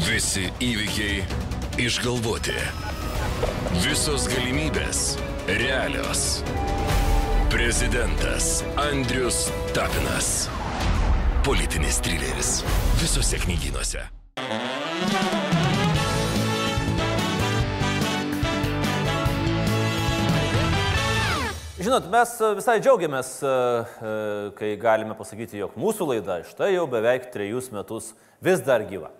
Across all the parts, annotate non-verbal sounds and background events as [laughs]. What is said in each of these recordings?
Visi įvykiai išgalvoti. Visos galimybės realios. Prezidentas Andrius Tapinas. Politinis trileris. Visose knygynuose. Žinot, mes e, visai džiaugiamės, e, e, kai galime pasakyti, jog mūsų laida štai jau beveik trejus metus vis dar gyva.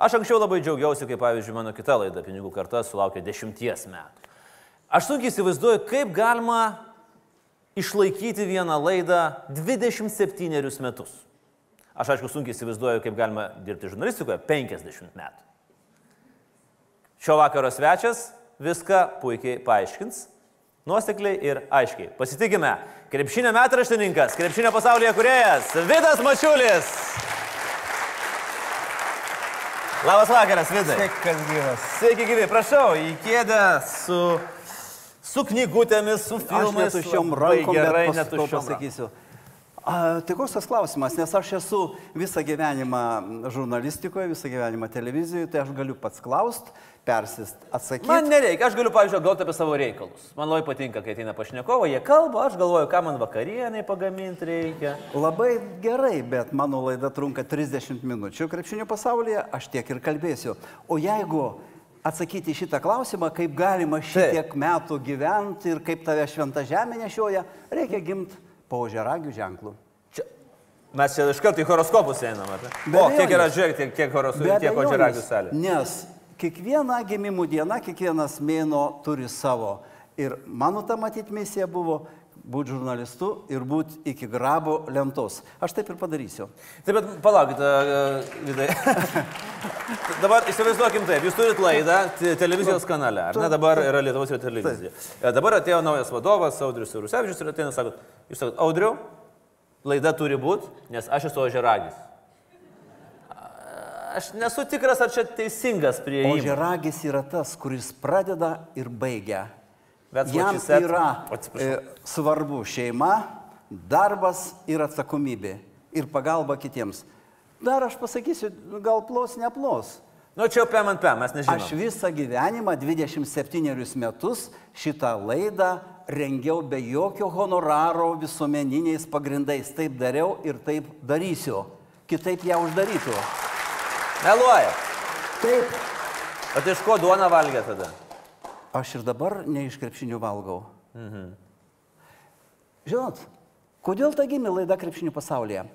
Aš anksčiau labai džiaugiausi, kai pavyzdžiui mano kita laida Pinigų karta sulaukė dešimties metų. Aš sunkiai įsivaizduoju, kaip galima išlaikyti vieną laidą 27 metus. Aš aišku sunkiai įsivaizduoju, kaip galima dirbti žurnalistikoje 50 metų. Šio vakaro svečias viską puikiai paaiškins. Nuosekliai ir aiškiai. Pasitikime. Krepšinio metraštininkas, krepšinio pasaulyje kuriejas Vidas Mačiulis. Labas vakaras, Vidai. Sveikas gyvas. Sveiki, gyvi, prašau, į kėdę su, su knygutėmis, su Aš filmais. netuščiom Labai rankom, gerai, netuščiom rankom. pasakysiu. A, tai koks tas klausimas, nes aš esu visą gyvenimą žurnalistikoje, visą gyvenimą televizijoje, tai aš galiu pats klaust, persist, atsakyti. Man nereikia, aš galiu, pavyzdžiui, gauti apie savo reikalus. Man labai patinka, kai ateina pašnekovai, jie kalba, aš galvoju, ką man vakarienai pagaminti reikia. Labai gerai, bet mano laida trunka 30 minučių krepšinio pasaulyje, aš tiek ir kalbėsiu. O jeigu atsakyti šitą klausimą, kaip galima šitiek metų gyventi ir kaip tave šventa žemė nešioja, reikia gimti po ožeragių ženklų. Čia, mes čia iš karto į horoskopus einame. O, kiek yra žiūrėk, tiek, kiek horoskopų, abejonės, ožiragių salė. Nes kiekviena gimimų diena, kiekvienas mėno turi savo. Ir mano ta matyti misija buvo būti žurnalistu ir būti iki grabo lentos. Aš taip ir padarysiu. Taip, bet palaukit, uh, Vidai. [laughs] dabar įsivaizduokim taip, jūs turit laidą te- televizijos kanale, ar ne? Dabar yra Lietuvos ir televizija. E, Dabar atėjo naujas vadovas, Audrius Rusevičius, ir ateina, sakot, jūs sakot, Audriu, laida turi būti, nes aš esu ožiragis. Aš nesu tikras, ar čia teisingas prieimas. žeragis yra tas, kuris pradeda ir baigia. Jam yra e, svarbu šeima, darbas ir atsakomybė. Ir pagalba kitiems. Dar aš pasakysiu, gal plos, neplos. Nu, čia jau pem ant pem, mes nežinome. Aš visą gyvenimą, 27 metus, šitą laidą rengiau be jokio honoraro visuomeniniais pagrindais. Taip dariau ir taip darysiu. Kitaip ją uždarytų. Meluoja. Taip. O tai iš ko duona valgė tada? Aš ir dabar ne iš krepšinių valgau. Mhm. Žinot, kodėl ta gimė laida krepšinių pasaulyje?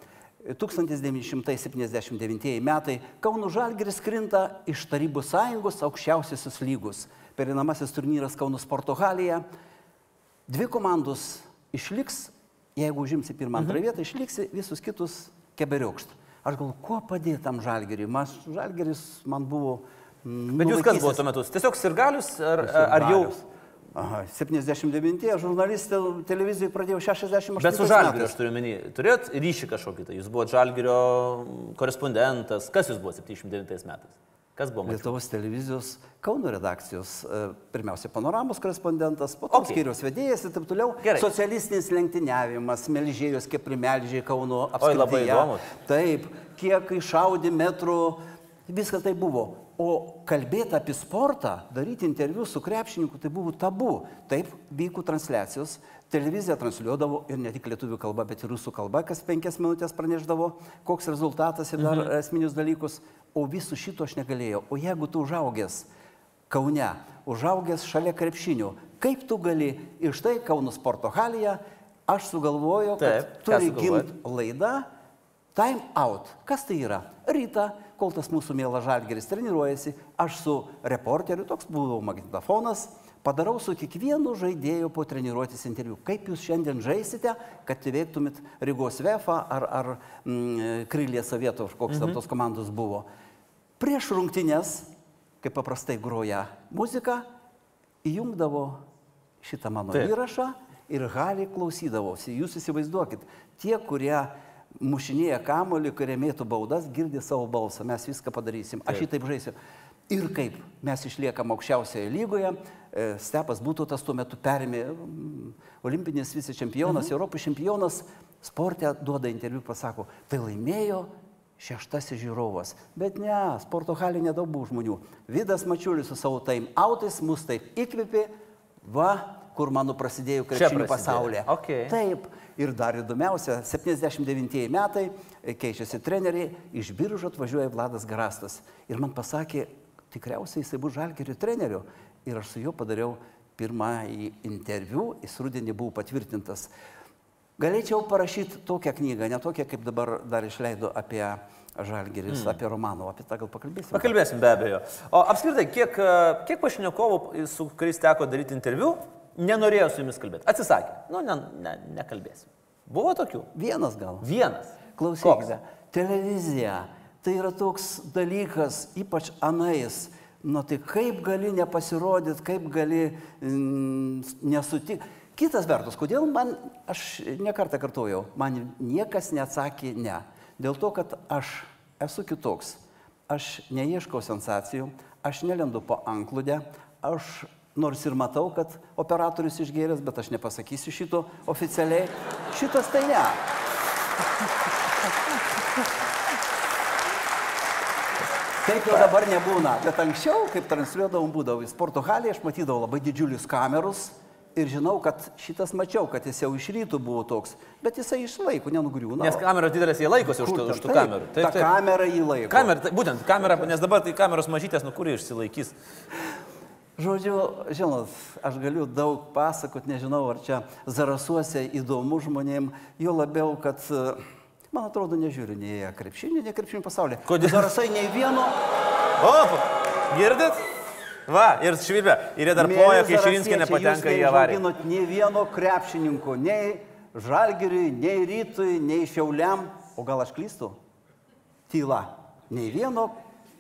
1979 metai Kauno Žalgeris krinta iš Tarybų sąjungos aukščiausiasis lygus. Perinamasis turnyras Kauno sporto halėje. Dvi komandos išliks, jeigu užimsi pirmą antrą vietą, išliksi visus kitus keberiokšt. Aš galvoju, kuo padėti tam žalgeriui. Mas žalgeris man buvo... mm, Bet jūs kas buvo tuo metu? Tiesiog sirgalius ar, ar jau... Aha, 79, žurnalistė televizijoje pradėjau 68 Bet su žalgiriu aš turiu menį. Turėjot ryšį kažkokį tai? Jūs buvote žalgirio korespondentas. Kas jūs buvote 79 metais? Kas buvo? Mačiulis? Lietuvos televizijos Kauno redakcijos, e, pirmiausia, panoramos korespondentas, po to Okay. skyriaus vedėjas ir taip toliau. Gerai. Socialistinis lenktyniavimas, melžėjos, kaip primelžiai Kauno Oi, labai apskrityje. įdomu. Taip, kiek išaudė metrų, viskas tai buvo. O kalbėti apie sportą, daryti interviu su krepšininku, tai buvo tabu. Taip vyko transliacijos, televizija transliuodavo ir ne tik lietuvių kalba, bet ir rusų kalba, kas penkias minutės praneždavo, koks rezultatas ir dar mhm. esminius dalykus. O visų šito aš negalėjau. O jeigu tu užaugęs Kaune, užaugęs šalia krepšinių, kaip tu gali ir štai Kauno sporto halėje, aš sugalvojau, Taip, kad ką turi gimti laida Time Out. Kas tai yra? Ryta, kol tas mūsų mielas žalgeris treniruojasi, aš su reporteriu, toks buvo magnetofonas, padarau su kiekvienu žaidėju po treniruotis interviu. Kaip jūs šiandien žaisite, kad įveiktumėt Rygos Vefą ar, ar mm, Krylė Sovietų, koks mhm. tos komandos buvo. Prieš rungtynės, kaip paprastai groja muzika, įjungdavo šitą mano. Taip. įrašą ir gali klausydavosi. Jūs įsivaizduokit, tie, kurie mušinėja kamolį, kurie mėtų baudas, girdi savo balsą, mes viską padarysim. Aš Taip. šitaip žaisiu. Ir kaip mes išliekam aukščiausioje lygoje, e, Stepas Būtotas tuo metu perėmė mm, olimpinis vice čempionas, mhm. Europos čempionas, sportė duoda interviu, pasako, tai laimėjo šeštasis žiūrovas. Bet ne, sporto halė nedaug buvo žmonių. Vidas Mačiulis su savo taim autais mus taip įkvėpė, va, kur mano prasidėjo prasidėjo. pasaulyje. Okay. Taip. Ir dar įdomiausia, 79 metai, keičiasi treneriai, iš biržų atvažiuoja Vladas Garastas. Ir man pasakė, tikriausiai jisai bus žalgerio treneriu. Ir aš su juo padariau pirmąjį interviu, jis rudenį buvo patvirtintas. Galėčiau parašyti tokią knygą, ne tokią, kaip dabar dar išleido apie Žalgeris, mm. apie Romanovą, apie tą gal pakalbėsime. Pakalbėsim be abejo. O apskritai, kiek, kiek pašnekovų, su kuriais teko daryti interviu, nenorėjo su jumis kalbėti? Atsisakė. Nu, ne, ne, nekalbėsim. Buvo tokių? Vienas gal. Vienas. Klausykite, televizija tai yra toks dalykas, ypač anais. Nu tai kaip gali nepasirodyti, kaip gali mm, nesutikti. Kitas vertus, kodėl man, aš nekartą kartuojau, man niekas neatsakė ne. Dėl to, kad aš esu kitoks. Aš neieškau sensacijų, aš nelendu po ankludę, aš nors ir matau, kad operatorius išgėręs, bet aš nepasakysiu šito oficialiai. Šitas tai ne. Taip jau dabar nebūna, bet anksčiau, kaip transliuodavom, būdavo į sporto halį, aš matydavau labai didžiulius kamerus ir žinau, kad šitas mačiau, kad jis jau iš rytų buvo toks, bet jisai išlaiko, nenugriūna. Nes kameros didelės jie laikosi už, tų- už tų Taip, kamerų. Ta kamera jį laiko. Kamera, būtent kamera, nes dabar tai kameros mažytės, nu kur išsilaikys. Žodžiu, žinot, aš galiu daug pasakot, nežinau, ar čia zarasuose įdomu žmonėm, jo labiau, kad, e, man atrodo, nežiūriu nei krepšinį, nei krepšinį pasaulį. Kodėl? Zarasai nei vieno. O, girdit? Va, ir švilpia. Ir jie dar ploja, kai Širinskė nepatenka jūs į avariją. neišauginot nei vieno krepšininko, nei žalgiriui, nei rytui, nei šiauliam, o gal aš klystu? Tyla. Nei vieno,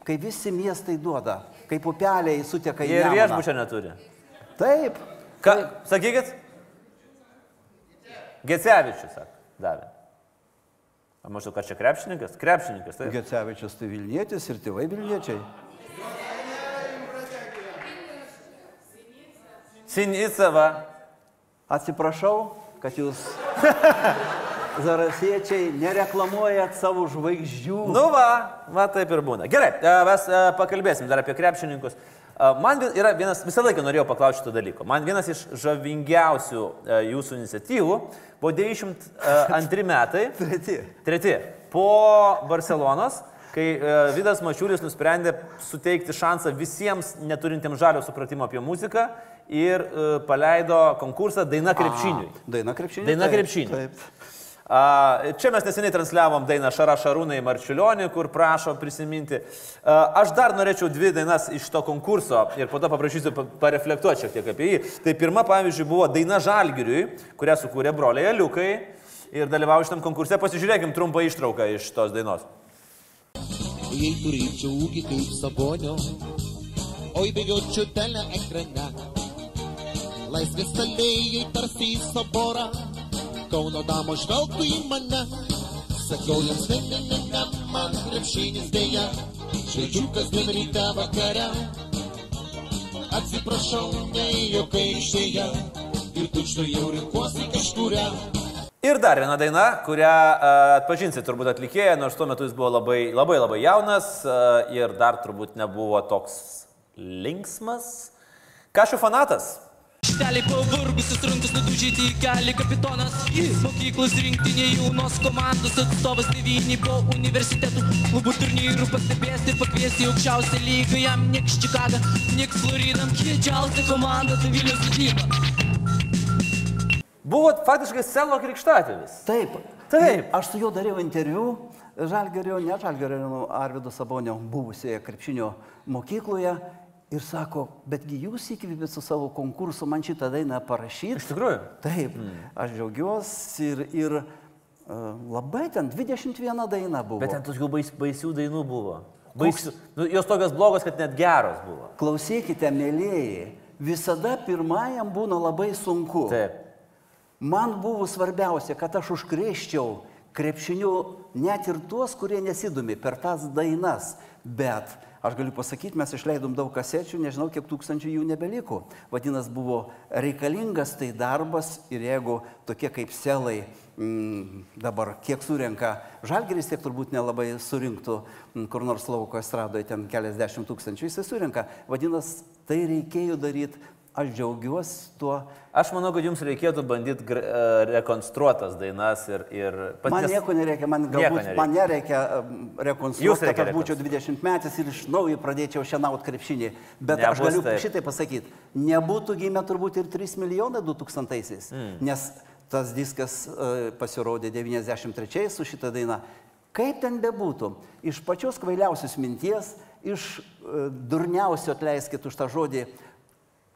kai visi miestai duoda, kaip upeliai suteka į Jie ir viešbučio neturi. Taip. Ką, sakykit? Gecevičius, sak, davė. O maždaug, kad čia krepšininkas? Krepšininkas, tai. Gecevičius tai Vilnietis ir tėvai Vilniečiai. Sinicava. Atsiprašau, kad jūs [laughs] zarasiečiai nereklamuojat savo žvaigždžių. Nu va, va taip ir būna. Gerai, e, mes e, pakalbėsim dar apie krepšininkus. E, Man yra vienas, visą laiką norėjau paklausti šito dalyko. Man vienas iš žavingiausių jūsų iniciatyvų buvo 92 metai. [laughs] Treti. Treti. Po Barcelonos, kai Vidas Mačiulis nusprendė suteikti šansą visiems neturintiems žalio supratimo apie muziką ir paleido konkursą Daina krepšiniui. A, Daina krepšiniui. Daina taip, krepšiniui. Taip. Čia mes neseniai transliavom dainą Šara Šarūnai Marčiulionį, kur prašo prisiminti. Aš dar norėčiau dvi dainas iš to konkurso ir po to paprašysiu pa- pareflektuoti šiek tiek apie jį. Tai pirma, pavyzdžiui, buvo daina Žalgiriui, kurią sukūrė broliai Liukai ir dalyvauju šitam konkurse. Pasižiūrėkim trumpą ištrauką iš tos dainos. Jei turėčiau ūgį kaip sabonio, oi bėgiočiau telę ekrane. Laisvės alėjai tarsi į saborą, Kauno damo žvelgtų į mane. Sakiau jiems, ne, ne, ne, ne, man krepšinis dėja, žaidžiu kasdien ryte vakare. Atsiprašau, ne jokai išėję, ir tučto jau renkuosi kažkuria. Ir dar viena daina, kurią a, atpažinsi turbūt atlikėją, nors tuo metu jis buvo labai labai, labai jaunas a, ir dar turbūt nebuvo toks linksmas. Kašių fanatas. Šteliai pavargusius rankas nudužyti į kelią kapitonas Mokyklos rinktinė jaunos komandos atstovas devyni po universitetų klubų turnyrų pastebės ir pakviesti į aukščiausią lygą Jam nieks Čikaga, nieks Florida, kiečiausia komanda tai Vilnius Dyba Buvo faktiškai Selo krikštatėvis. Taip. Taip. Aš su juo dariau interviu Žalgerio, ne Žalgerio, Arvido Sabonio buvusioje krepšinio mokykloje. Ir sako, betgi jūs įkvėpėt su savo konkursu man šitą dainą parašyti. Iš tikrųjų. Taip, aš džiaugiuosi ir, ir uh, labai ten 21 daina buvo. Bet ten tokių bais, baisių dainų buvo. Baisių. Nu, jos tokios blogos, kad net geros buvo. Klausykite, mėlyjeji, visada pirmajam būna labai sunku. Taip. Man buvo svarbiausia, kad aš užkrėščiau krepšiniu net ir tuos, kurie nesidomi per tas dainas. Bet Aš galiu pasakyti, mes išleidom daug kasečių, nežinau, kiek tūkstančių jų nebeliko. Vadinasi, buvo reikalingas tai darbas ir jeigu tokie kaip selai mm, dabar kiek surenka, žalgeris tiek turbūt nelabai surinktų, mm, kur nors lauko estradoje ten keliasdešimt tūkstančių, jisai surenka. Vadinasi, tai reikėjo daryti aš džiaugiuosi tuo. Aš manau, kad jums reikėtų bandyti e, rekonstruotas dainas ir... ir pat- Man nes- nieko nereikia, man galbūt nereikia. man nereikia Jūs rekonstruoti, kad būčiau 20 metais ir iš naujo pradėčiau šiandien krepšinį. Bet Nebus aš galiu taip. šitai pasakyti, nebūtų gimę turbūt ir 3 milijonai 2000-aisiais, mm. nes tas diskas uh, pasirodė 93 su šita daina. Kaip ten bebūtų, iš pačios kvailiausios minties, iš uh, durniausio, atleiskit už tą žodį,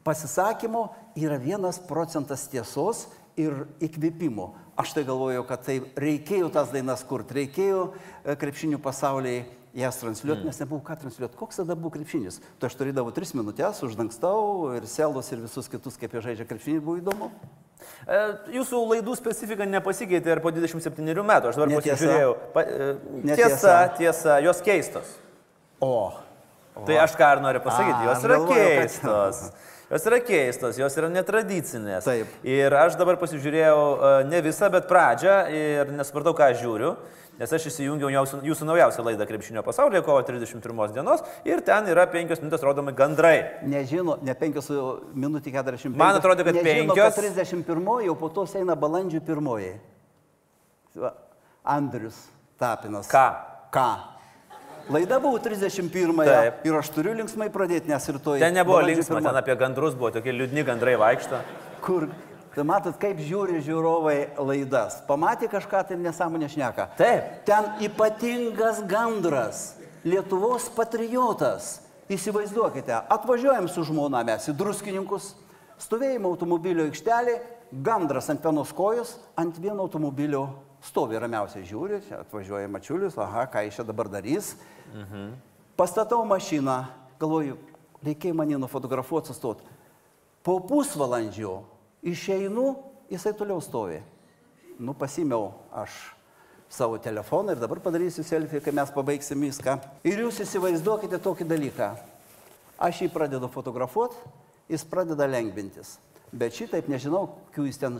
pasisakymo yra vienas procentas tiesos ir įkvėpimo. Aš tai galvoju, kad tai reikėjo tas dainas kurti, reikėjo e, krepšinių pasaulyje jas transliuoti, mm. nes nebuvo ką transliuoti. Koks tada buvo krepšinis? Tu aš turėdavau tris minutės, uždangstau ir selus ir visus kitus, kaip jie žaidžia krepšinį, buvo įdomu. E, Jūsų laidų specifika nepasikeitė ir po 27 metų. Aš dabar pasižiūrėjau. Pa, e, Netiesa. tiesa, tiesa, jos keistos. O, Tai aš ką ir noriu pasakyti, A, jos aš yra galvojau, kad- keistos. [laughs] Jos yra keistos, jos yra netradicinės. Taip. Ir aš dabar pasižiūrėjau e, ne visą, bet pradžią ir nesupratau, ką žiūriu. Nes aš įsijungiau jūsų, jūsų naujausią laidą Krepšinio pasaulyje, kovo 31 dienos, ir ten yra penkios minutės rodomi gandrai. nežino, ne 5 minutį 45. Man atrodo, kad nežino, penkios. Kad 31, jau po to eina balandžio 1. Va, Andrius Tapinas. Ką? Ką? Laida buvo 31 Taip. ir aš turiu linksmai pradėti, nes rytoj. Ten nebuvo linksma, ten apie gandrus buvo tokie liūdni gandrai vaikšto. Kur? Tai matot, kaip žiūri žiūrovai laidas. Pamatė kažką, tai nesąmonė šneka. Taip. Ten ypatingas gandras, Lietuvos patriotas. Įsivaizduokite, atvažiuojam su žmona mes į druskininkus, stovėjimo automobilio aikštelė, gandras ant vienos kojos, ant vieno automobilio stovi ramiausiai žiūri, atvažiuoja mačiulis, aha, ką jis čia dabar darys. Mhm. Pastatau mašiną, galvoju, reikėjo mane nufotografuoti, sustoti. Po pusvalandžio išeinu, jisai toliau stovi. Nu, pasimiau aš savo telefoną ir dabar padarysiu selfie, kai mes pabaigsim viską. Ir jūs įsivaizduokite tokį dalyką. Aš jį pradedu fotografuoti, jis pradeda lengvintis. Bet šitaip nežinau, kokių jis ten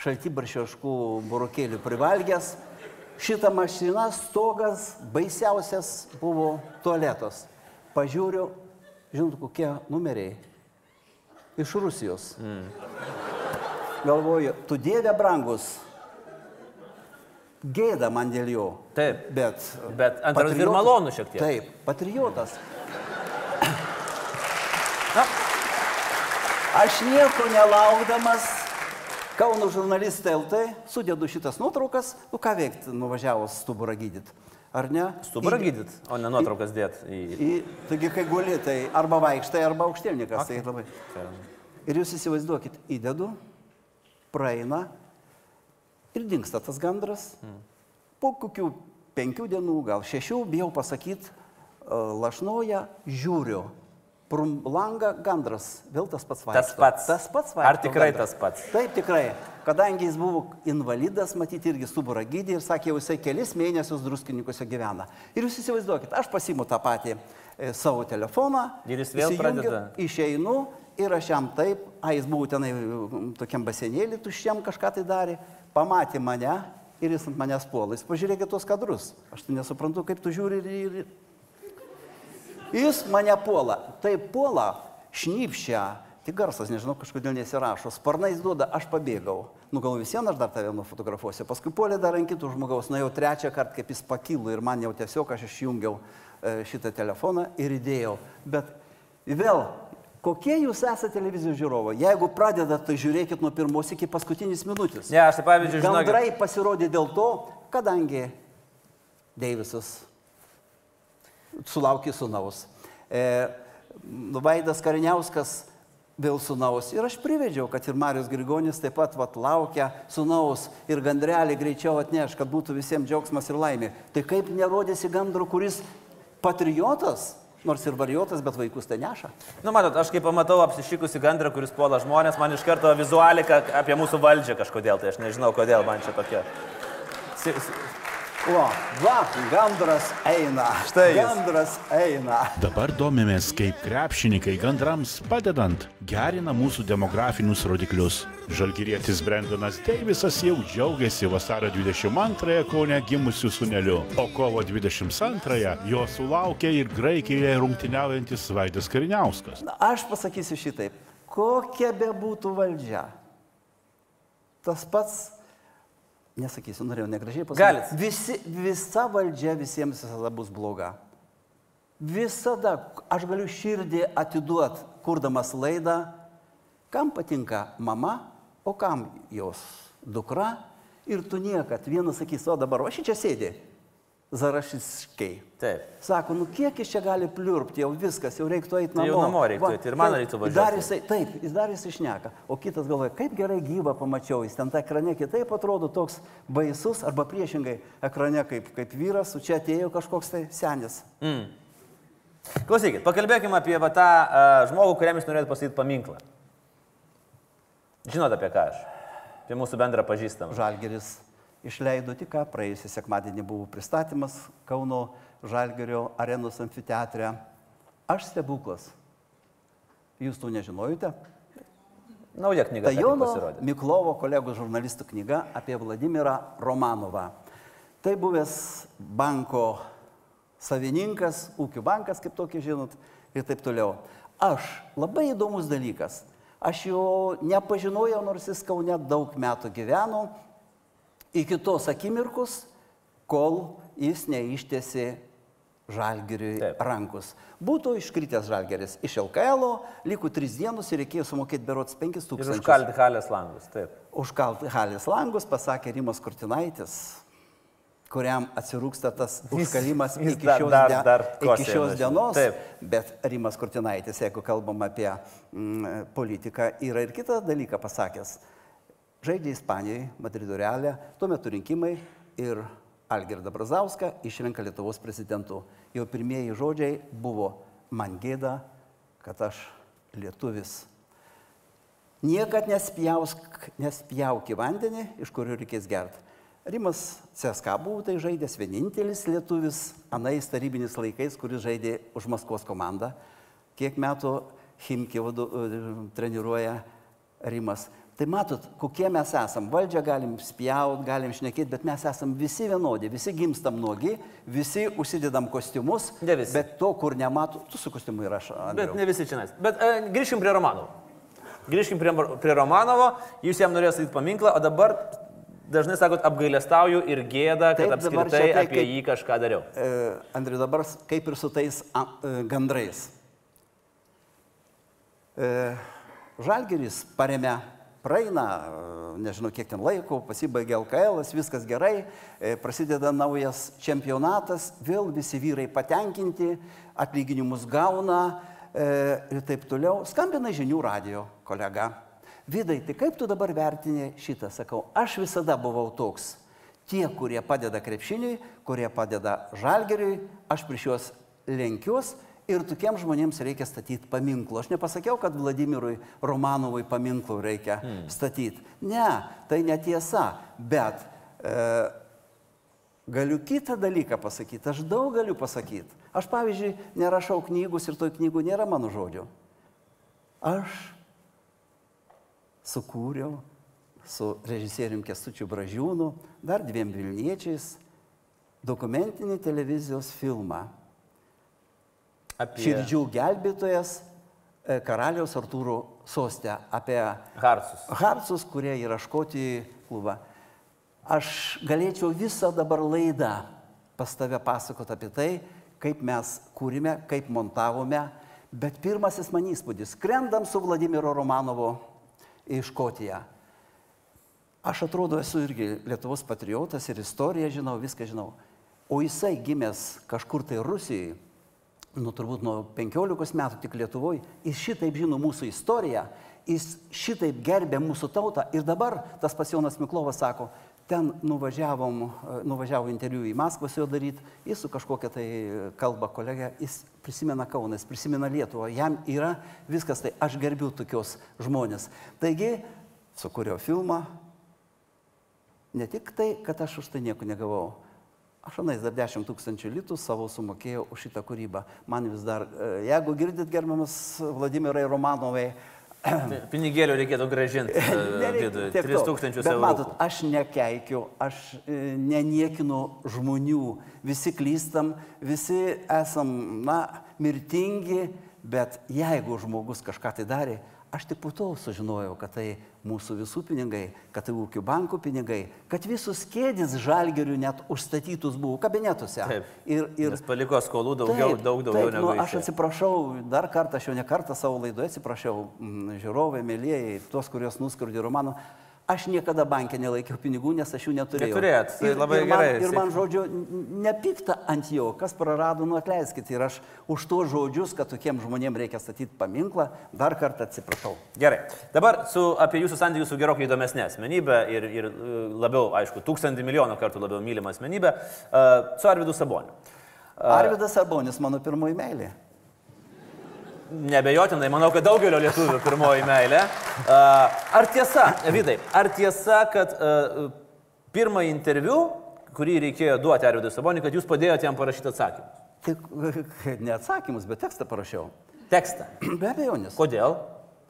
šaltibaršioškų burokėlių privalgęs. Šitą mašiną stogas baisiausias buvo tualetas. Pažiūriu, žinot, kokie numeriai. Iš Rusijos. Mm. Galvoju, tu dieve brangus. Gėda man dėl jo. Taip. Bet, Bet antra vertus ir malonu šiek tiek. Taip, patriotas. Na. Aš nieko nelaukdamas, Kauno žurnalistai LT, sudėdu šitas nuotraukas, nu ką veikti, nuvažiavus stuburą gydyti. Ar ne? Stuburą Į- gydyt, o ne nuotraukas dėt į... Į, taigi, kai guli, tai arba vaikštai, arba aukštielnikas. Okay. Tai labai. Ir jūs įsivaizduokit, įdedu, praeina ir dinksta tas gandras. Mm. Po kokių penkių dienų, gal šešių, bijau pasakyti, lašnoja, žiūriu. Pro langą gandras, vėl tas pats vaikšto. Tas pats. Tas pats vaikšto. Ar tikrai gandras. tas pats? Taip, tikrai. Kadangi jis buvo invalidas, matyti irgi stuburą gydė ir sakė, jisai kelis mėnesius druskininkose gyvena. Ir jūs įsivaizduokit, aš pasimu tą patį e, savo telefoną. Ir jis vėl pradeda. Išeinu ir aš jam taip, a jis buvo tenai tokiam basenėlį, tuščiam kažką tai darė, pamatė mane ir jis ant manęs puola. Jis pažiūrėkit tuos kadrus. Aš tai nesuprantu, kaip tu žiūri ir... ir... Jis mane puola. Taip puola, šnypščia. Tik garsas, nežinau, kažkodėl nesirašo. Sparnais duoda, aš pabėgau. Nu gal vis vien aš dar tave nufotografuosiu. Paskui puolė dar ant kitų žmogaus. Na jau trečią kartą, kaip jis pakilo ir man jau tiesiog aš išjungiau e, šitą telefoną ir įdėjau. Bet vėl, kokie jūs esate televizijos žiūrovai? Jeigu pradedate, tai žiūrėkit nuo pirmos iki paskutinės minutės. Ne, aš tai pavyzdžiui, žinau. Gandrai pasirodė dėl to, kadangi Deivisas sulaukė sunaus. E, Vaidas Kariniauskas vėl sunaus. Ir aš privedžiau, kad ir Marijos Grigonis taip pat vat, laukia sunaus ir gandrelį greičiau atneš, kad būtų visiems džiaugsmas ir laimė. Tai kaip nerodėsi gandro, kuris patriotas, nors ir varijotas, bet vaikus tai neša. Nu, matot, aš kai pamatau apsišykusi gandrą, kuris puola žmonės, man iš karto vizualika apie mūsų valdžią kažkodėl, tai aš nežinau, kodėl man čia tokia. O, va, gandras eina. Štai jis. Gandras eina. Dabar domimės, kaip krepšininkai gandrams padedant gerina mūsų demografinius rodiklius. Žalgyrietis Brendonas Deivisas jau džiaugiasi vasario 22-ąją Kaune gimusiu suneliu, o kovo 22-ąją jo sulaukė ir Graikijoje rungtyniaujantis Vaidas Kariniauskas. Na, aš pasakysiu šitaip. Kokia be būtų valdžia. Tas pats, nesakysiu, norėjau negražiai pasakyti. Galit. Visi, visa valdžia visiems visada bus bloga. Visada aš galiu širdį atiduoti, kurdamas laidą, kam patinka mama, o kam jos dukra. Ir tu niekad vienas sakys, o dabar, o ši čia sėdi. Zarašiškai. Taip. Sako, nu kiek jis čia gali pliurpti, jau viskas, jau reiktų eiti Tai namo. jau namo reiktų eiti ir man reiktų važiuoti. Dar jisai, taip, jis dar jisai šneka. O kitas galvoja, kaip gerai gyvą pamačiau, jis ten tą ekrane kitaip atrodo toks baisus, arba priešingai ekrane kaip, kaip vyras, o čia atėjo kažkoks tai senis. Klausykit, pakalbėkime apie va, tą uh, žmogų, kuriam jūs norėtumėte pastatyti paminklą. Žinote apie ką aš? Apie mūsų bendrą pažįstamą. Žalgeris išleido tik ką, praėjusią sekmadienį buvo pristatymas Kauno Žalgerio arenos amfiteatre. Aš stebuklas. Jūs to nežinojote? Nauja knyga. Tai Jono. Miklovo kolegų žurnalistų knyga apie Vladimirą Romanovą. Tai buvęs banko savininkas, ūkio bankas, kaip tokį žinot, ir taip toliau. Aš, labai įdomus dalykas, aš jo nepažinojau, nors jis Kaune daug metų gyveno, iki tos akimirkus, kol jis neištėsi žalgiriui rankus. Būtų iškritęs žalgeris iš LKL, liko tris dienus ir reikėjo sumokėti berots 5 Ir tūkstančius. užkalti halės langus. Taip. Užkalti halės langus, pasakė Rimas Kurtinaitis, kuriam atsirūksta tas Jis- užkalimas jis iki dar- šios, dar- de- dar iki šios dienos. Taip. Bet Rimas Kurtinaitis, jeigu kalbam apie mm, politiką, yra ir kitą dalyką pasakęs. Žaidė Ispanijoje, Madrido realė, tuo metu rinkimai ir Algirdą Brazauską išrenka Lietuvos prezidentu. Jo pirmieji žodžiai buvo, man gėda, kad aš lietuvis. Niekad nespjausk, nespjauk į vandenį, iš kurio reikės gerti. Rimas CSK buvo tai žaidęs vienintelis lietuvis anais tarybiniais laikais, kuris žaidė už Maskvos komandą. Kiek metų Himki vadu, e, treniruoja Rimas. Tai matot, kokie mes esam. Valdžią galim spjaut, galim šnekėti, bet mes esam visi vienodi, visi gimstam nuogi, visi užsidedam kostiumus. Ne visi. Bet to, kur nematų, tu su kostiumu ir aš. Bet Andriau. ne visi čia. Bet e, grįžkim prie Romanovo. Grįžkim prie, prie Romanovo. Jūs jam norėjote statyti paminklą, o dabar dažnai sakot apgailestauju ir gėda, kad Taip, apskritai tai apie kaip- jį kažką dariau. E, Andriu, dabar kaip ir su tais a, e, gandrais. E, Žalgeris paremia, praeina, e, nežinau kiek ten laiko, pasibaigia LKL, viskas gerai, e, prasideda naujas čempionatas, vėl visi vyrai patenkinti, atlyginimus gauna e, ir taip toliau. Skambina žinių radio kolega. Vidai, tai kaip tu dabar vertini šitą, sakau, aš visada buvau toks. Tie, kurie padeda krepšiniui, kurie padeda žalgeriui, aš prieš juos lenkiuos ir tokiem žmonėms reikia statyti paminklų. Aš nepasakiau, kad Vladimirui Romanovui paminklų reikia hmm. statyti. Ne, tai netiesa. Bet e, galiu kitą dalyką pasakyti. Aš daug galiu pasakyti. Aš, pavyzdžiui, nerašau knygus ir toj knygų nėra mano žodžių. Aš sukūriau su režisieriumi Kestučiu Bražiūnu, dar dviem Vilniečiais, dokumentinį televizijos filmą. Apie Širdžių gelbėtojas e, karaliaus Artūro sostę apie Harsus. Harsus, kurie yra Škotijoje klubą. Aš galėčiau visą dabar laidą pas tave pasakoti apie tai, kaip mes kūrime, kaip montavome, bet pirmasis man įspūdis, skrendam su Vladimiro Romanovo į Škotiją. Aš atrodo esu irgi Lietuvos patriotas ir istoriją žinau, viską žinau. O jisai gimęs kažkur tai Rusijoje, nu turbūt nuo 15 metų tik Lietuvoje, jis šitaip žino mūsų istoriją, jis šitaip gerbė mūsų tautą ir dabar tas pas Jonas Miklovas sako, ten nuvažiavom, nuvažiavo interviu į Maskvą su juo daryti, jis su kažkokia tai kalba kolegė, jis prisimena Kauną, jis prisimena Lietuvą, jam yra viskas tai, aš gerbiu tokios žmonės. Taigi, sukūriau filmą, ne tik tai, kad aš už tai nieko negavau, Aš anais dar 10 tūkstančių litų savo sumokėjau už šitą kūrybą. Man vis dar, e, jeigu girdit gerbiamas Vladimirai Romanovai, Pinigėlių reikėtų gražinti [laughs] to. 3000 Bet eurų. Matot, aš nekeikiu, aš e, neniekinu žmonių. Visi klystam, visi esam, na, mirtingi, bet jeigu žmogus kažką tai darė, aš tik po to sužinojau, kad tai mūsų visų pinigai, kad tai ūkių bankų pinigai, kad visus kėdės žalgerių net užstatytus buvo kabinetuose. Taip. Ir, ir paliko skolų daugiau, Taip, daug daugiau taip, negu nu, aš atsiprašau, dar kartą, aš jau ne kartą savo laidoje atsiprašiau, mm, žiūrovai, mėlyjei, tuos, kuriuos nuskurdė Romano. Aš niekada bankė nelaikiau pinigų, nes aš jų neturėjau. Neturėjot, tai labai ir man, gerai, Ir man, žodžiu, nepykta ant jo, kas prarado, nu atleiskit. Ir aš už tuos žodžius, kad tokiem žmonėm reikia statyti paminklą, dar kartą atsiprašau. Gerai. Dabar su, apie jūsų santykius su gerokai įdomesnė asmenybė ir, ir e, labiau, aišku, tūkstantį milijonų kartų labiau mylima asmenybė, uh, su Arvidu Saboniu. Arvidas Arbonis, mano pirmoji meilė. Nebejotinai, manau, kad daugelio lietuvių pirmoji meilė. Ar tiesa, Vidai, ar tiesa, kad uh, pirmą interviu, kurį reikėjo duoti Arvidui Saboniui, kad jūs padėjote jam parašyti atsakymą? Tik [laughs] ne atsakymus, bet tekstą parašiau. Tekstą. [clears throat] Be abejonės. Kodėl?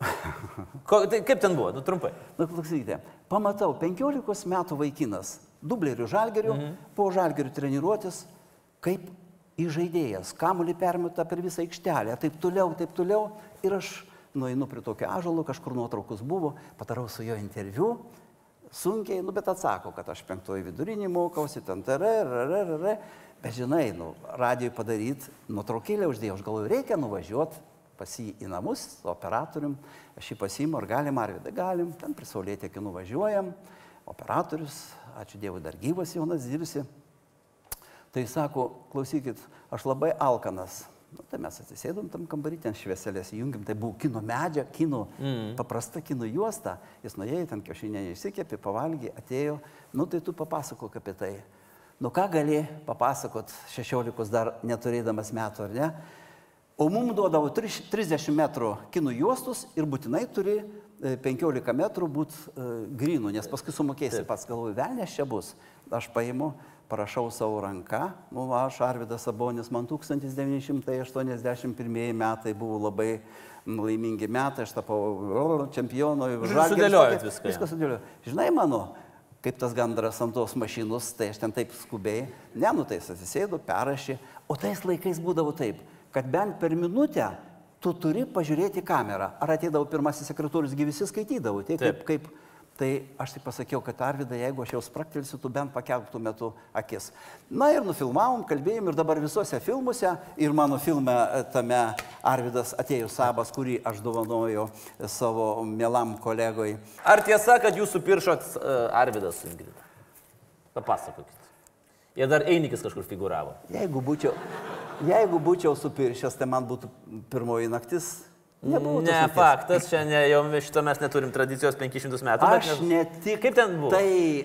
[laughs] Ko, tai kaip ten buvo? Nu, trumpai. Na, klausykite, pamatau, 15 metų vaikinas, dublerių žalgerių, mhm. po žalgerių treniruotis, kaip įžaidėjas, kamuolį permeta per visą aikštelę, taip toliau, taip toliau. Ir aš nueinu prie tokio ažalo, kažkur nuotraukus buvo, padarau su jo interviu, sunkiai, nu, bet atsako, kad aš penktoji vidurinį mokausi, ten tare, rare, rare. Bet žinai, nu, radijui padaryti, nuotraukėlę uždėjau, aš galvoju, reikia nuvažiuoti pas jį į namus, operatorium, aš jį pasiimu, ar galim, ar vidai galim, ten prisaulėti, kai nuvažiuojam, operatorius, ačiū Dievui, dar gyvas Jonas dirsi. Tai sako, klausykit, aš labai alkanas. Nu, tai mes atsisėdom tam kambarį, ten švieselės įjungim, tai buvo kino medžia, kino, mm. paprasta kino juosta. Jis nuėjo, ten kiaušinė išsikėpė, pavalgė, atėjo. Nu, tai tu papasakok apie tai. Nu, ką gali papasakot 16 dar neturėdamas metų, ar ne? O mums duodavo triš- 30 metrų kinų juostus ir būtinai turi e, 15 metrų būti grinų, nes paskui sumokėsi pats, galvoju, velnės čia bus. Aš paimu, parašau savo ranką, nu, aš Arvidas Sabonis, man 1981 metai buvo labai laimingi metai, aš tapau čempionu. Tokia- viską. Viską sudėliojau. Žinai, mano, kaip tas gandras ant tos mašinos, tai aš ten taip skubiai, ne, nu tai jis atsisėdo, perrašė, o tais laikais būdavo taip, kad bent per minutę tu turi pažiūrėti kamerą. Ar ateidavo pirmasis sekretorius, gi visi skaitydavo, tai kaip, Taip. kaip, tai aš tai pasakiau, kad Arvidai, jeigu aš jau spraktelsiu, tu bent pakeltų metu akis. Na ir nufilmavom, kalbėjom ir dabar visuose filmuose, ir mano filme e, tame Arvidas atėjo sabas, kurį aš dovanoju savo mielam kolegoj. Ar tiesa, kad jūs supiršot uh, Arvidas su Ingrida? Papasakokit. Ir dar Einikis kažkur figuravo. Jeigu būčiau, jeigu būčiau supiršęs, tai man būtų pirmoji naktis. Nebūtų Ne, nakties. faktas, čia ne, jau šito mes neturim tradicijos 500 metų. Aš nes- ne tik Kaip ten buvo? Tai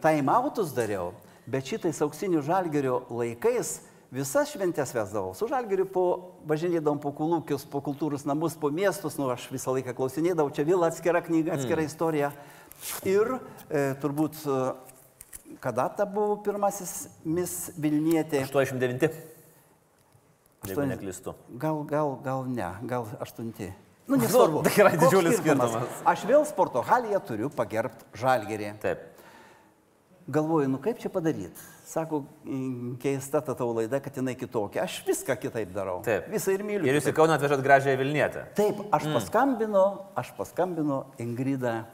taimautus dariau, bet šitais auksinių žalgerio laikais visas šventės vesdavau. Su žalgeriu po važinėdavom po kulūkius, po kultūros namus, po miestus, nu aš visą laiką klausinėdavau, čia vėl atskira knyga, atskira mm. istorija. Ir e, turbūt, e, kada ta buvo pirmasis Miss Vilnietė? 89. Jeigu neklystu. Gal, gal, gal ne, gal aštunti. Nu, [laughs] nesvarbu. tai yra didžiulis skirtumas? skirtumas. Aš vėl sporto halėje turiu pagerbti žalgerį. Taip. Galvoju, nu kaip čia padaryti? Sako, "Mm, keista ta tavo laida, kad jinai kitokia. Aš viską kitaip darau. Taip. Visą ir myliu. Ir jūs į. Kauną atvežat gražią Vilnietę. Taip, aš mm. paskambinu, aš paskambinu Ingrida.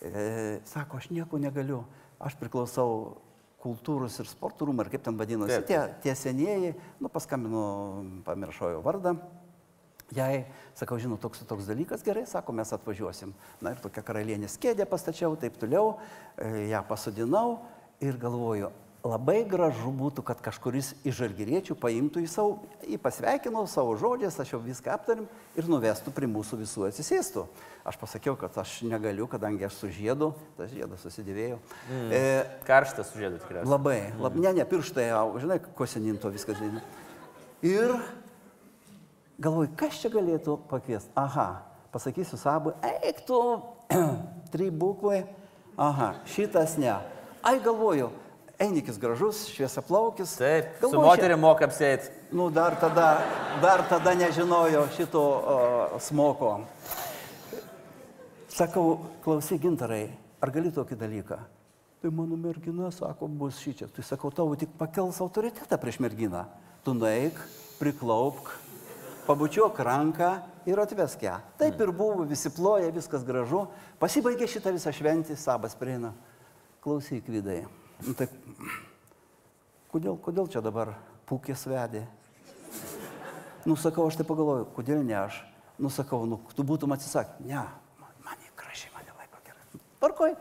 E, sako, aš nieko negaliu. Aš priklausau kultūros ir sporto rūmai, ar kaip ten vadinosi. Taip. Tie, tie senieji, nu paskambinu, pamiršau jo vardą. Jai, sakau, žinau, toks toks dalykas, gerai, sako, mes atvažiuosim. Na ir tokia karalienės kėdė pastačiau, taip toliau, e, ją pasodinau ir galvoju, labai gražu būtų, kad kažkuris iš žalgyriečių paimtų į savo, jį pasveikinau savo žodžiais, aš jau viską aptarim ir nuvestų prie mūsų visų atsisėstų. Aš pasakiau, kad aš negaliu, kadangi aš su žiedu, tas žiedas susidėvėjau. Mm. E, Karštas sužėdų tikriausiai. Labai, lab, ne, ne, pirštai, au, žinai, ko seninto viskas. Ir galvoju, kas čia galėtų pakviesti. Aha, pasakysiu sabu, eik tu, [clears throat] trybukvai, aha, šitas ne. Ai galvoju, Einikis gražus, šviesiaplaukis. Taip, su Galvoju, moteriu moka apsėti. Nu, dar tada, dar tada nežinojo šito uh, smoko. Sakau, klausyk gintarai, ar gali tokį dalyką? Tai mano mergina, sako, bus šičia. Tai sakau, tavo tik pakels autoritetą prieš merginą. Tu nueik, priklaupk, pabučiuok ranką ir atvesk ją. Taip ir buvo, visi ploja, viskas gražu. Pasibaigė šitą visą šventį, sabas prieina. Klausyk, vidai. Nu, tai, kodėl, kodėl čia dabar pūkės vedė? Nu, sakau, aš tai pagalvoju, kodėl ne aš? Nu, sakau, nu, tu būtum atsisakęs. Ne, man, man gražiai, mane laiko gerai. Tvarkoj.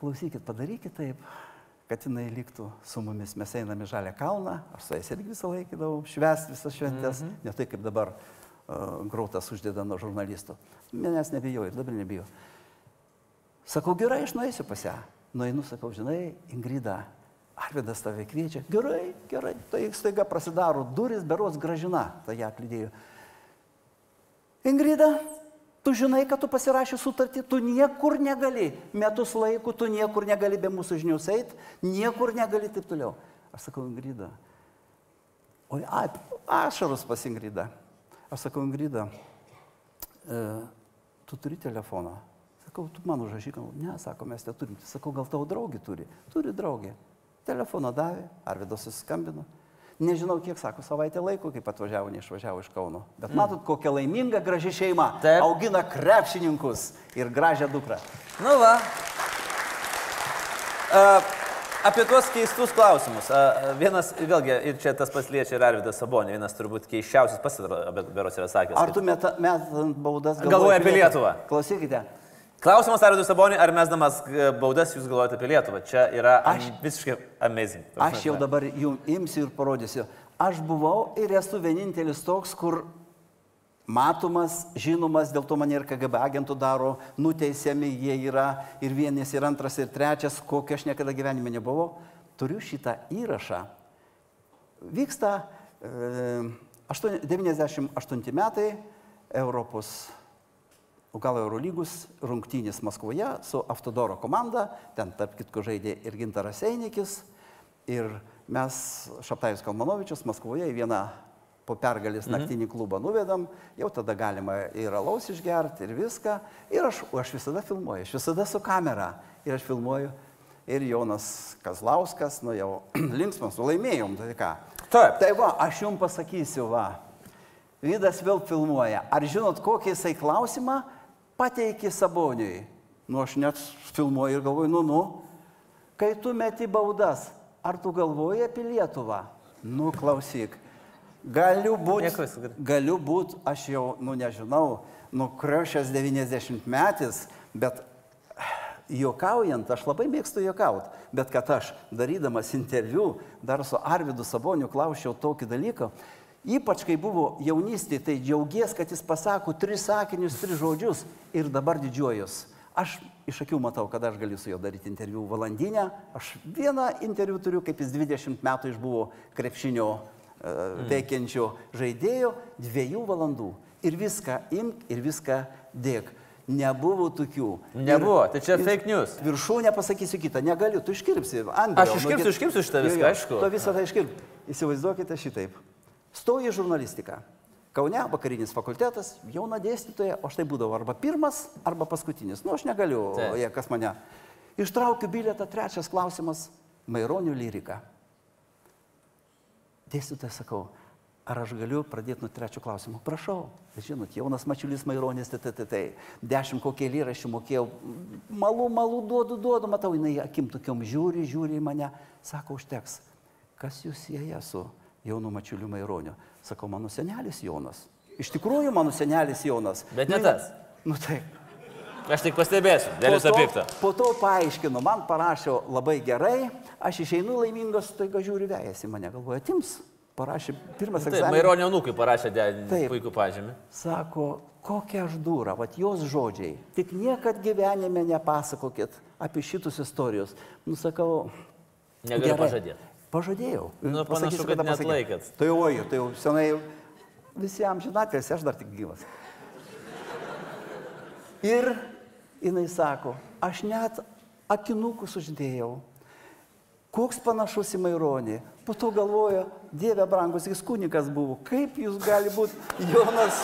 Klausykit, padarykit taip, kad jinai liktų su mumis. Mes einame į Žalę kalną, aš su jais irgi visą laiką daug švęsti visas šventės, mm -hmm. ne tai kaip dabar uh, grautas uždeda nuo žurnalistų. Manęs nebijo ir dabar nebijo. Sakau, gerai, aš nueisiu pas ją. Nueinu, sakau, žinai, Ingrida, Arvidas tave kviečia. Gerai, gerai. Tai staiga prasidaro duris, beros gražina, tai ją atlydėjo. Ingrida, tu žinai, kad tu pasirašy sutartį, tu niekur negali. Metus laiko tu niekur negali be mūsų žinios eiti, niekur negali taip toliau. Aš sakau, Ingrida. Oi, ai, ašarus pas Ingrida. Aš sakau, Ingrida, e, tu turi telefoną. Sakau, tu man užrašyk, ne, sako, mes neturim. Sakau, gal tavo draugė turi? Turi draugė. Telefoną davė, Arvidas susiskambino. Nežinau, kiek sako, savaitę laiko, kaip atvažiavo, neišvažiavo iš Kauno. Bet mm. matot, kokia laiminga, graži šeima. Taip. Augina krepšininkus ir gražią dukrą. Nu va. A, apie tuos keistus klausimus. A, vienas, vėlgi, ir čia tas pats liečia ir Arvidas Sabonė, vienas turbūt keiščiausias pasidaro, bet beros yra sakęs. Ar tu metant met baudas Galvoji apie Lietuvą? Klausykite, Klausimas Arvidui Sabonė, ar mesdamas e, baudas jūs galvojate apie Lietuvą? Čia yra Aš- visiškai amazing. aš jau dabar jums imsiu ir parodysiu. Aš buvau ir esu vienintelis toks, kur matomas, žinomas, dėl to mane ir KGB agentų daro, nuteisiami jie yra ir vienas, ir antras, ir trečias, kokio aš niekada gyvenime nebuvau. Turiu šitą įrašą. Vyksta e, aštuoni- 98 metai Europos, Lukalo Eurolygus rungtynės Maskvoje su Avtodoro komanda, ten tarp kitko žaidė ir Gintaras Einikis, ir mes Šaptajus Kalmanovičius Maskvoje į vieną po pergalės mhm. naktinį klubą nuvedam, jau tada galima ir alaus išgerti, ir viską. Ir aš, o aš visada filmuoju, aš visada su kamera. Ir aš filmuoju. Ir Jonas Kazlauskas, nu jau [clears throat] linksmas, nu laimėjom, tai ką. Taip. Tai va, aš jums pasakysiu, va. Vydas vėl filmuoja. Ar žinot, kokį jisai klausimą pateikė Saboniui? Nu, aš net filmuoju ir galvoju, nu, nu, kai tu meti baudas, ar tu galvoji apie Lietuvą? Nu, klausyk. Galiu būti, galiu būti, aš jau, nu, nežinau, nukriošęs 90 metais, bet juokaujant, aš labai mėgstu juokauti, bet kad aš darydamas interviu dar su Arvidu Saboniu klausiau tokį dalyką, ypač kai buvo jaunystė, tai džiaugies, kad jis pasako tris sakinius, tris žodžius ir dabar didžiuojus. Aš iš akių matau, kad aš galiu su juo daryti interviu valandinę. Aš vieną interviu turiu, kaip jis 20 metų išbuvo krepšinio e, veikiančio žaidėjo, dviejų valandų. Ir viską imk ir viską dėk. Nebuvo tokių. Nebuvo, tai čia ir- fake news. Viršūnė pasakysiu kitą, negaliu, tu iškirpsi. Andriau, Aš iškirpsiu, nu, iškirpsiu šitą viską, aišku. Tu visą tai iškirp. Įsivaizduokite šitaip. Stoji į žurnalistiką. Kaune vakarinis fakultetas, jauna dėstytoja, o štai būdavo arba pirmas, arba paskutinis. Nu, aš negaliu, jie kas mane. Ištraukiu bilietą, trečias klausimas - Maironių lyrika. Dėstytoja sakau, ar aš galiu pradėti nuo trečio klausimo? Prašau. Žinot, jaunas mačiulis Maironis, tai tai tai. tai. Dešimt kokie lyraščių mokėjau. Malų, malų duodu, duodu, matau, jinai akim tokiom žiūri, žiūri į mane. Sako, užteks. Kas jūs sieja su jaunu mačiuliu Maironiu? Sakau, mano senelis Jonas. Iš tikrųjų, mano senelis Jonas. Bet ne Nu, tas. Nu tai. Aš tik pastebėsiu, dėl to- pikto. Po to paaiškinu, man parašė labai gerai, aš išeinu laimingas, tai žiūri vėjasi mane, galvoja, atims. Parašė pirmas Taip, egzaminas. Maironio nūkai parašė de- Taip. puikų pažymį. Sako, kokia aš dūra, vat jos žodžiai. Tik niekad gyvenime nepasakokit apie šitus istorijos. Nusakau. Negaliu pažadėti. Pažadėjau. Nu, panašu, kad kada pasakiau. neatlaikat. Tai oi, tai jau senai visiems žinatės, aš dar tik gyvas. Ir jinai sako, aš net akinukus uždėjau. koks panašus į Maironį. Po to galvoja, Dieve brangus, jis kunikas buvo, kaip jūs gali būti Jonas.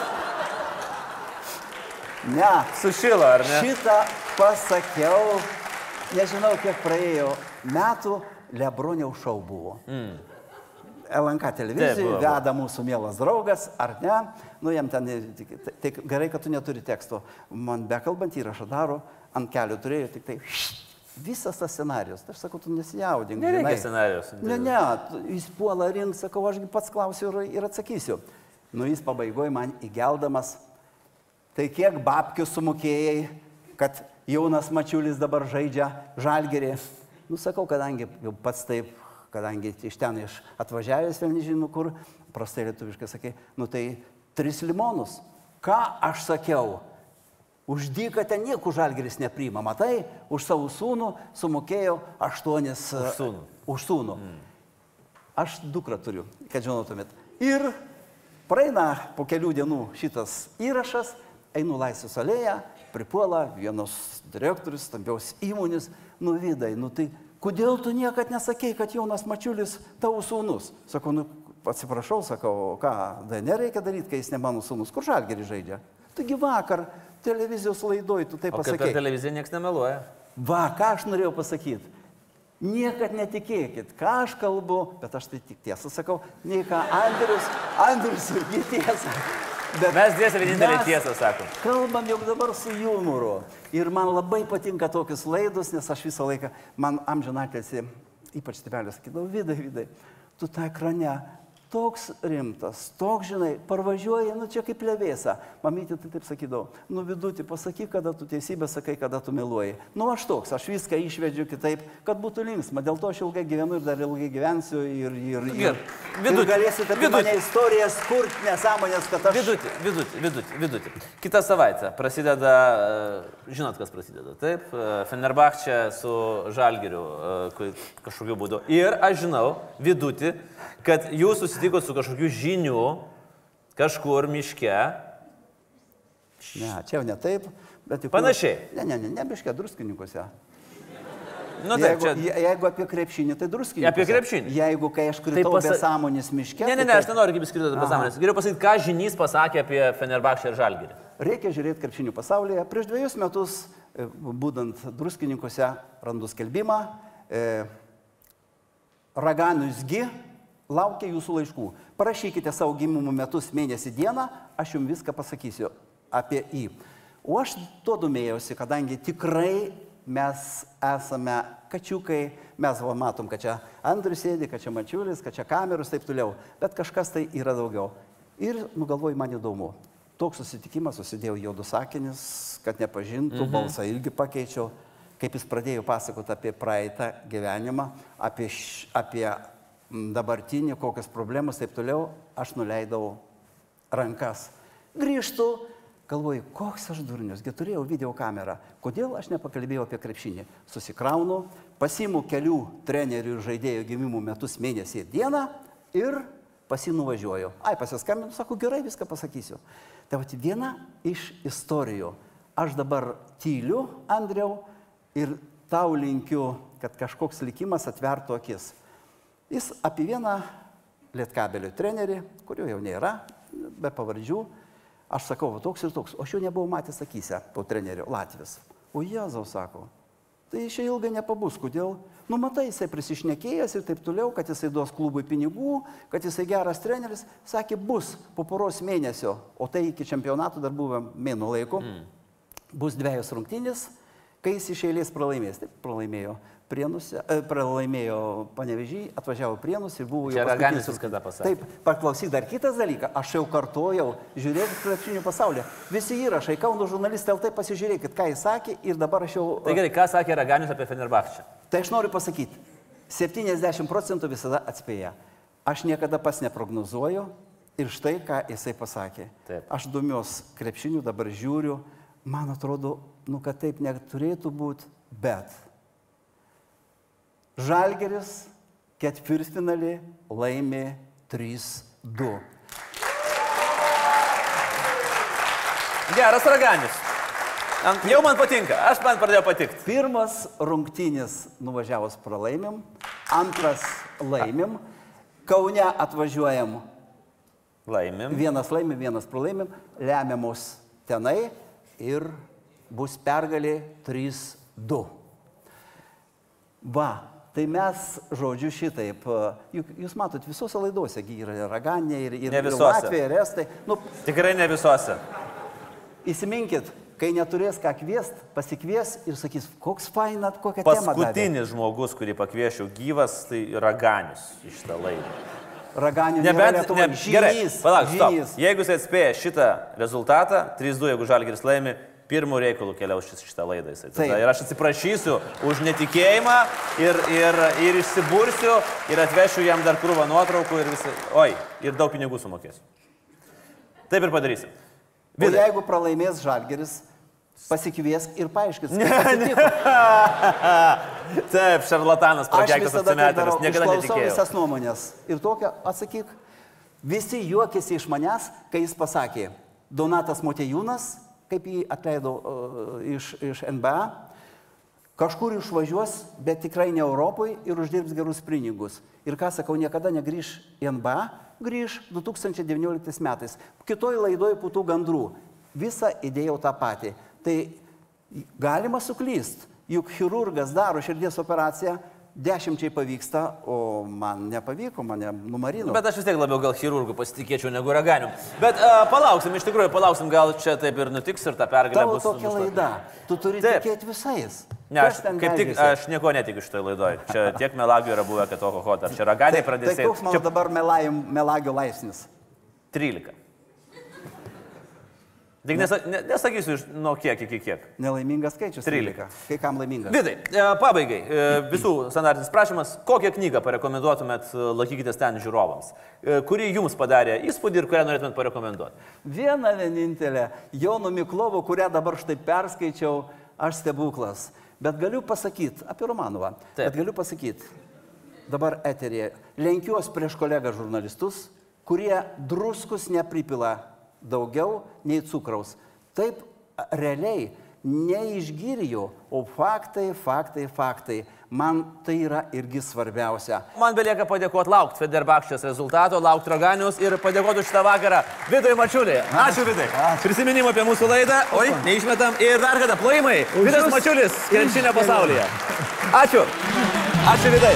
Ne, Sušilo, ar ne? šitą pasakiau, nežinau kiek praėjo metų, Lebroniau šau buvo. Mm. LNK televizijoje veda mūsų mielas draugas, ar ne? Nu, jam ten, tik- tai, gerai, kad tu neturi teksto. Man bekalbant įrašą daro, ant kelių turėjo tik tai visas tas scenarius. Tai aš sakau, tu nesijaudink. Nereikia žinai. scenarijus. Ne, ne, jis puola rink, sakau, ašgi pats klausiu ir, ir atsakysiu. Nu, jis pabaigoje man įgeldamas, tai kiek babkių sumokėjai, kad jaunas mačiulis dabar žaidžia žalgerį. Nu, sakau, kadangi jau pats taip, kadangi iš ten iš atvažiavęs, vėl nežinau kur, prastai lietuviškai sakai, nu tai tris limonus. Ką aš sakiau? Už dyką ten nieko žalgeris nepriima. Matai, už savo sūnų sumokėjo aštuonis. Už sūnų. Už sūnų. Mm. Aš dukrą turiu, kad žinotumėt. Ir praeina po kelių dienų šitas įrašas, einu laisvės alėją, pripuola vienas direktorius, stambiaus įmonės, nu vidai, nu tai kodėl tu niekad nesakei, kad Jonas Mačiulis tavo sūnus? Sakau, nu atsiprašau, sakau, ką, DNR reikia daryti, kai jis ne mano sūnus, kur žalgerį žaidžia. Taigi vakar televizijos laidoj tu taip O kaip per pasakei. televiziją niekas nemeluoja. Va, ką aš norėjau pasakyti. Niekad netikėkit, ką aš kalbu, bet aš tai tik tiesą sakau, nei ką Andrius, Andrius irgi tiesą. Bet Mes dviese vienintelė mes tiesą sakom. Kalbam jau dabar su humoru. Ir man labai patinka tokius laidus, nes aš visą laiką, man amžinatėsi, ypač tėvelė sakydavo, vidai, vidai, tu tą ekrane toks rimtas, toks, žinai, parvažiuoji, nu čia kaip levėsa. Mamytė tai taip sakydavo, nu vidutį pasakyk, kada tu teisybę sakai, kada tu meluoji. Nu aš toks, aš viską išvedžiu kitaip, kad būtų linksma. Dėl to aš ilgai gyvenu ir dar ilgai gyvensiu ir, ir, ir, ir Vidutį. galėsite apie mane istorijas kurti, nesąmonės, kad aš... Vidutį, vidutį, vidutį, vidutį. Kitą savaitę prasideda, e, žinot, kas prasideda, taip? E, Fenerbahčia su Žalgiriu e, kažkokiu būdu. Ir aš žinau, vidutį, kad jūs susitikote su kažkokiu žiniu kažkur miške. Ne, čia jau ne taip, bet juk... Panašiai. Ne, ne, ne, ne biškė, druskininkose. Nu taip, jeigu, čia. je- jeigu apie krepšinį, tai druskininkose. Apie krepšinį? Jeigu kai aš kritau pasa- pasa... be sąmonės miške. Ne, ne, tai ne, aš taip- nenoriu kaip įskrido be Aha. sąmonės. Geriau pasakyti, ką žinys pasakė apie Fenerbahčia ir Žalgirį. Reikia žiūrėti krepšinių pasaulyje. Prieš dviejus metus, e, būdant druskininkose, randu skelbimą. E, Raganiusgi laukia jūsų laiškų. Parašykite savo gimimo metus, mėnesį, dieną, aš jums viską pasakysiu apie jį. O aš tuo domėjausi, kadangi tikrai mes esame kačiukai, mes va, matom, kad čia Andrius sėdi, kad čia Mačiulis, kad čia kameros, taip toliau, bet kažkas tai yra daugiau. Ir nugalvoju, man įdomu. Toks susitikimas, susidėjau juodus sakinis, kad nepažintų, mhm. balsą irgi pakeičiau, kaip jis pradėjo pasakoti apie praeitą gyvenimą, apie, š, apie dabartinį, kokias problemas, taip toliau, aš nuleidau rankas. Grįžtu, galvoju, koks aš durnius, gi turėjau video kamerą, kodėl aš nepakalbėjau apie krepšinį. Susikraunu, pasimu kelių trenerių ir žaidėjų gimimų metus, mėnesį ir dieną ir pasinuvažiuoju. Ai, pasiskambinu, sako, gerai, viską pasakysiu. Tai va, viena iš istorijų. Aš dabar tyliu, Andriau, ir tau linkiu, kad kažkoks likimas atvertų akis. Jis apie vieną lietkabelio trenerį, kurio jau nėra, be pavardžių, aš sakau, va, toks ir toks, o aš jo nebuvau matęs akise, po trenerio Latvijas. O Jėzau sako, tai čia ilgai nepabus, kodėl? Nu, matai, jisai prisišnekėjęs ir taip toliau, kad jisai duos klubui pinigų, kad jisai geras treneris, sakė, bus po poros mėnesio, o tai iki čempionato dar buvo mėnų laiko, mm. bus dviejos rungtynės, kai jis iš eilės pralaimės. Taip, pralaimėjo Prienus, e, pralaimėjo Panevežį, atvažiavo Prienus ir buvo jau Raganis viską pasakė. Taip, paklausyk dar kitas dalykas, aš jau kartojau, žiūrėkit krepšinio pasaulyje. Visi įrašai, Kauno žurnalistai, tai pasižiūrėkit, ką jis sakė ir dabar aš jau... Tai gerai, ką sakė Raganius apie Fenerbahčia? Tai aš noriu pasakyti, 70 procentų visada atspėja. Aš niekada pas neprognozuoju ir štai ką jisai pasakė. Taip. Aš domiuos krepšiniu, dabar žiūriu, man atrodo, nu kad taip neturėtų būti, bet Žalgeris ketvirtfinalį laimė 3-2. Geras Raganius. Ant- Jau man patinka, aš man pradėjau patikti. Pirmas rungtynės nuvažiavus pralaimėm, antras laimim, Kaune atvažiuojam, Laimim. vienas laimim, vienas pralaimim, lemiamos tenai ir bus pergalė 3-2. Va, tai mes, žodžiu, šitaip, juk jūs matot, visose laidose yra Raganė ir, ir, ir. Latvija, ir Estai. Nu, Tikrai ne visose. įsiminkit, kai neturės ką kviest, pasikvies ir sakys, koks fainat, kokią temą. davė." Paskutinis žmogus, kurį pakviešiau gyvas, tai Raganius iš tą laidą. Raganių Nebent, ne, gerai, Žynys, palauk, stop. žynys. Jeigu jis atspėja šitą rezultatą, 3-2, jeigu Žalgiris laimi, pirmų reikalų keliaus šis šitą laidą. Ir aš atsiprašysiu už netikėjimą ir, ir, ir išsibursiu ir atvešiu jam dar krūvą nuotraukų ir visą. Oi, ir daug pinigų sumokėsiu. Taip ir padarysim. Vidai. jeigu pralaimės Žalgeris, pasikviesk ir paaiškins. kas [laughs] atsitiko. Taip, šarlatanas, prakeiktas visada tai niekada netikėjau. visas nuomonės. Ir tokia, atsakyk, visi juokėsi iš manęs, kai jis pasakė, Donatas Motejūnas, kaip jį atleido iš, iš NBA, kažkur išvažiuos, bet tikrai ne Europoje ir uždirbs gerus pinigus. Ir ką sakau, niekada negrįž į NBA, grįž 2019 metais. Kitoj laidoje putų gandrų. Visą įdėjau tą patį. Tai galima suklyst, juk chirurgas daro širdies operaciją, dešimčiai pavyksta, o man nepavyko, mane numarino. Bet aš vis tiek labiau gal chirurgų pasitikėčiau negu raganiu. Bet uh, palauksim, iš tikrųjų, palauksim, gal čia taip ir nutiks ir ta pergalė Tavo bus. tokia bus- laida, tu turi Taip. tikėti visais. Ne, aš kaip tik, aš nieko netikiu šitoje laidoje. Čia tiek melagių yra buvę, kad oho, ar čia raganiai pradės Tai koks mano dabar melagio laipsnis? 13. Tik nesa, ne, nesakysiu, nuo kiek iki kiek. Nelaimingas skaičius. 13. Kai kam laimingas? Vidai, e, pabaigai, e, visų standartinis prašymas, kokią knygą parekomenduotumėt e, laikykitės ten žiūrovams, kuri jums padarė įspūdį ir kurią norėtumėt parekomenduoti. Viena vienintelė, Jono Miklovo, kurią dabar štai perskaičiau, aš stebuklas. Bet galiu pasakyti, apie Romanovą, Taip. bet galiu pasakyti, dabar eterėje, lenkiuos prieš kolegą žurnalistus, kurie druskus nepripila daugiau nei cukraus. Taip realiai neišgyrijo, o faktai, faktai, faktai. Man tai yra irgi svarbiausia. Man belieka padėkoti laukti Federbakščios rezultato, laukti Raganius ir padėkoti už šitą vakarą Vidui Mačiuliai. Ačiū Vidai. Prisiminimą apie mūsų laidą. Oi, neišmetam. Ir dar kada plojimai. Vidas Mačiulis, krepšinio pasaulyje. Ačiū. Ačiū Vidai.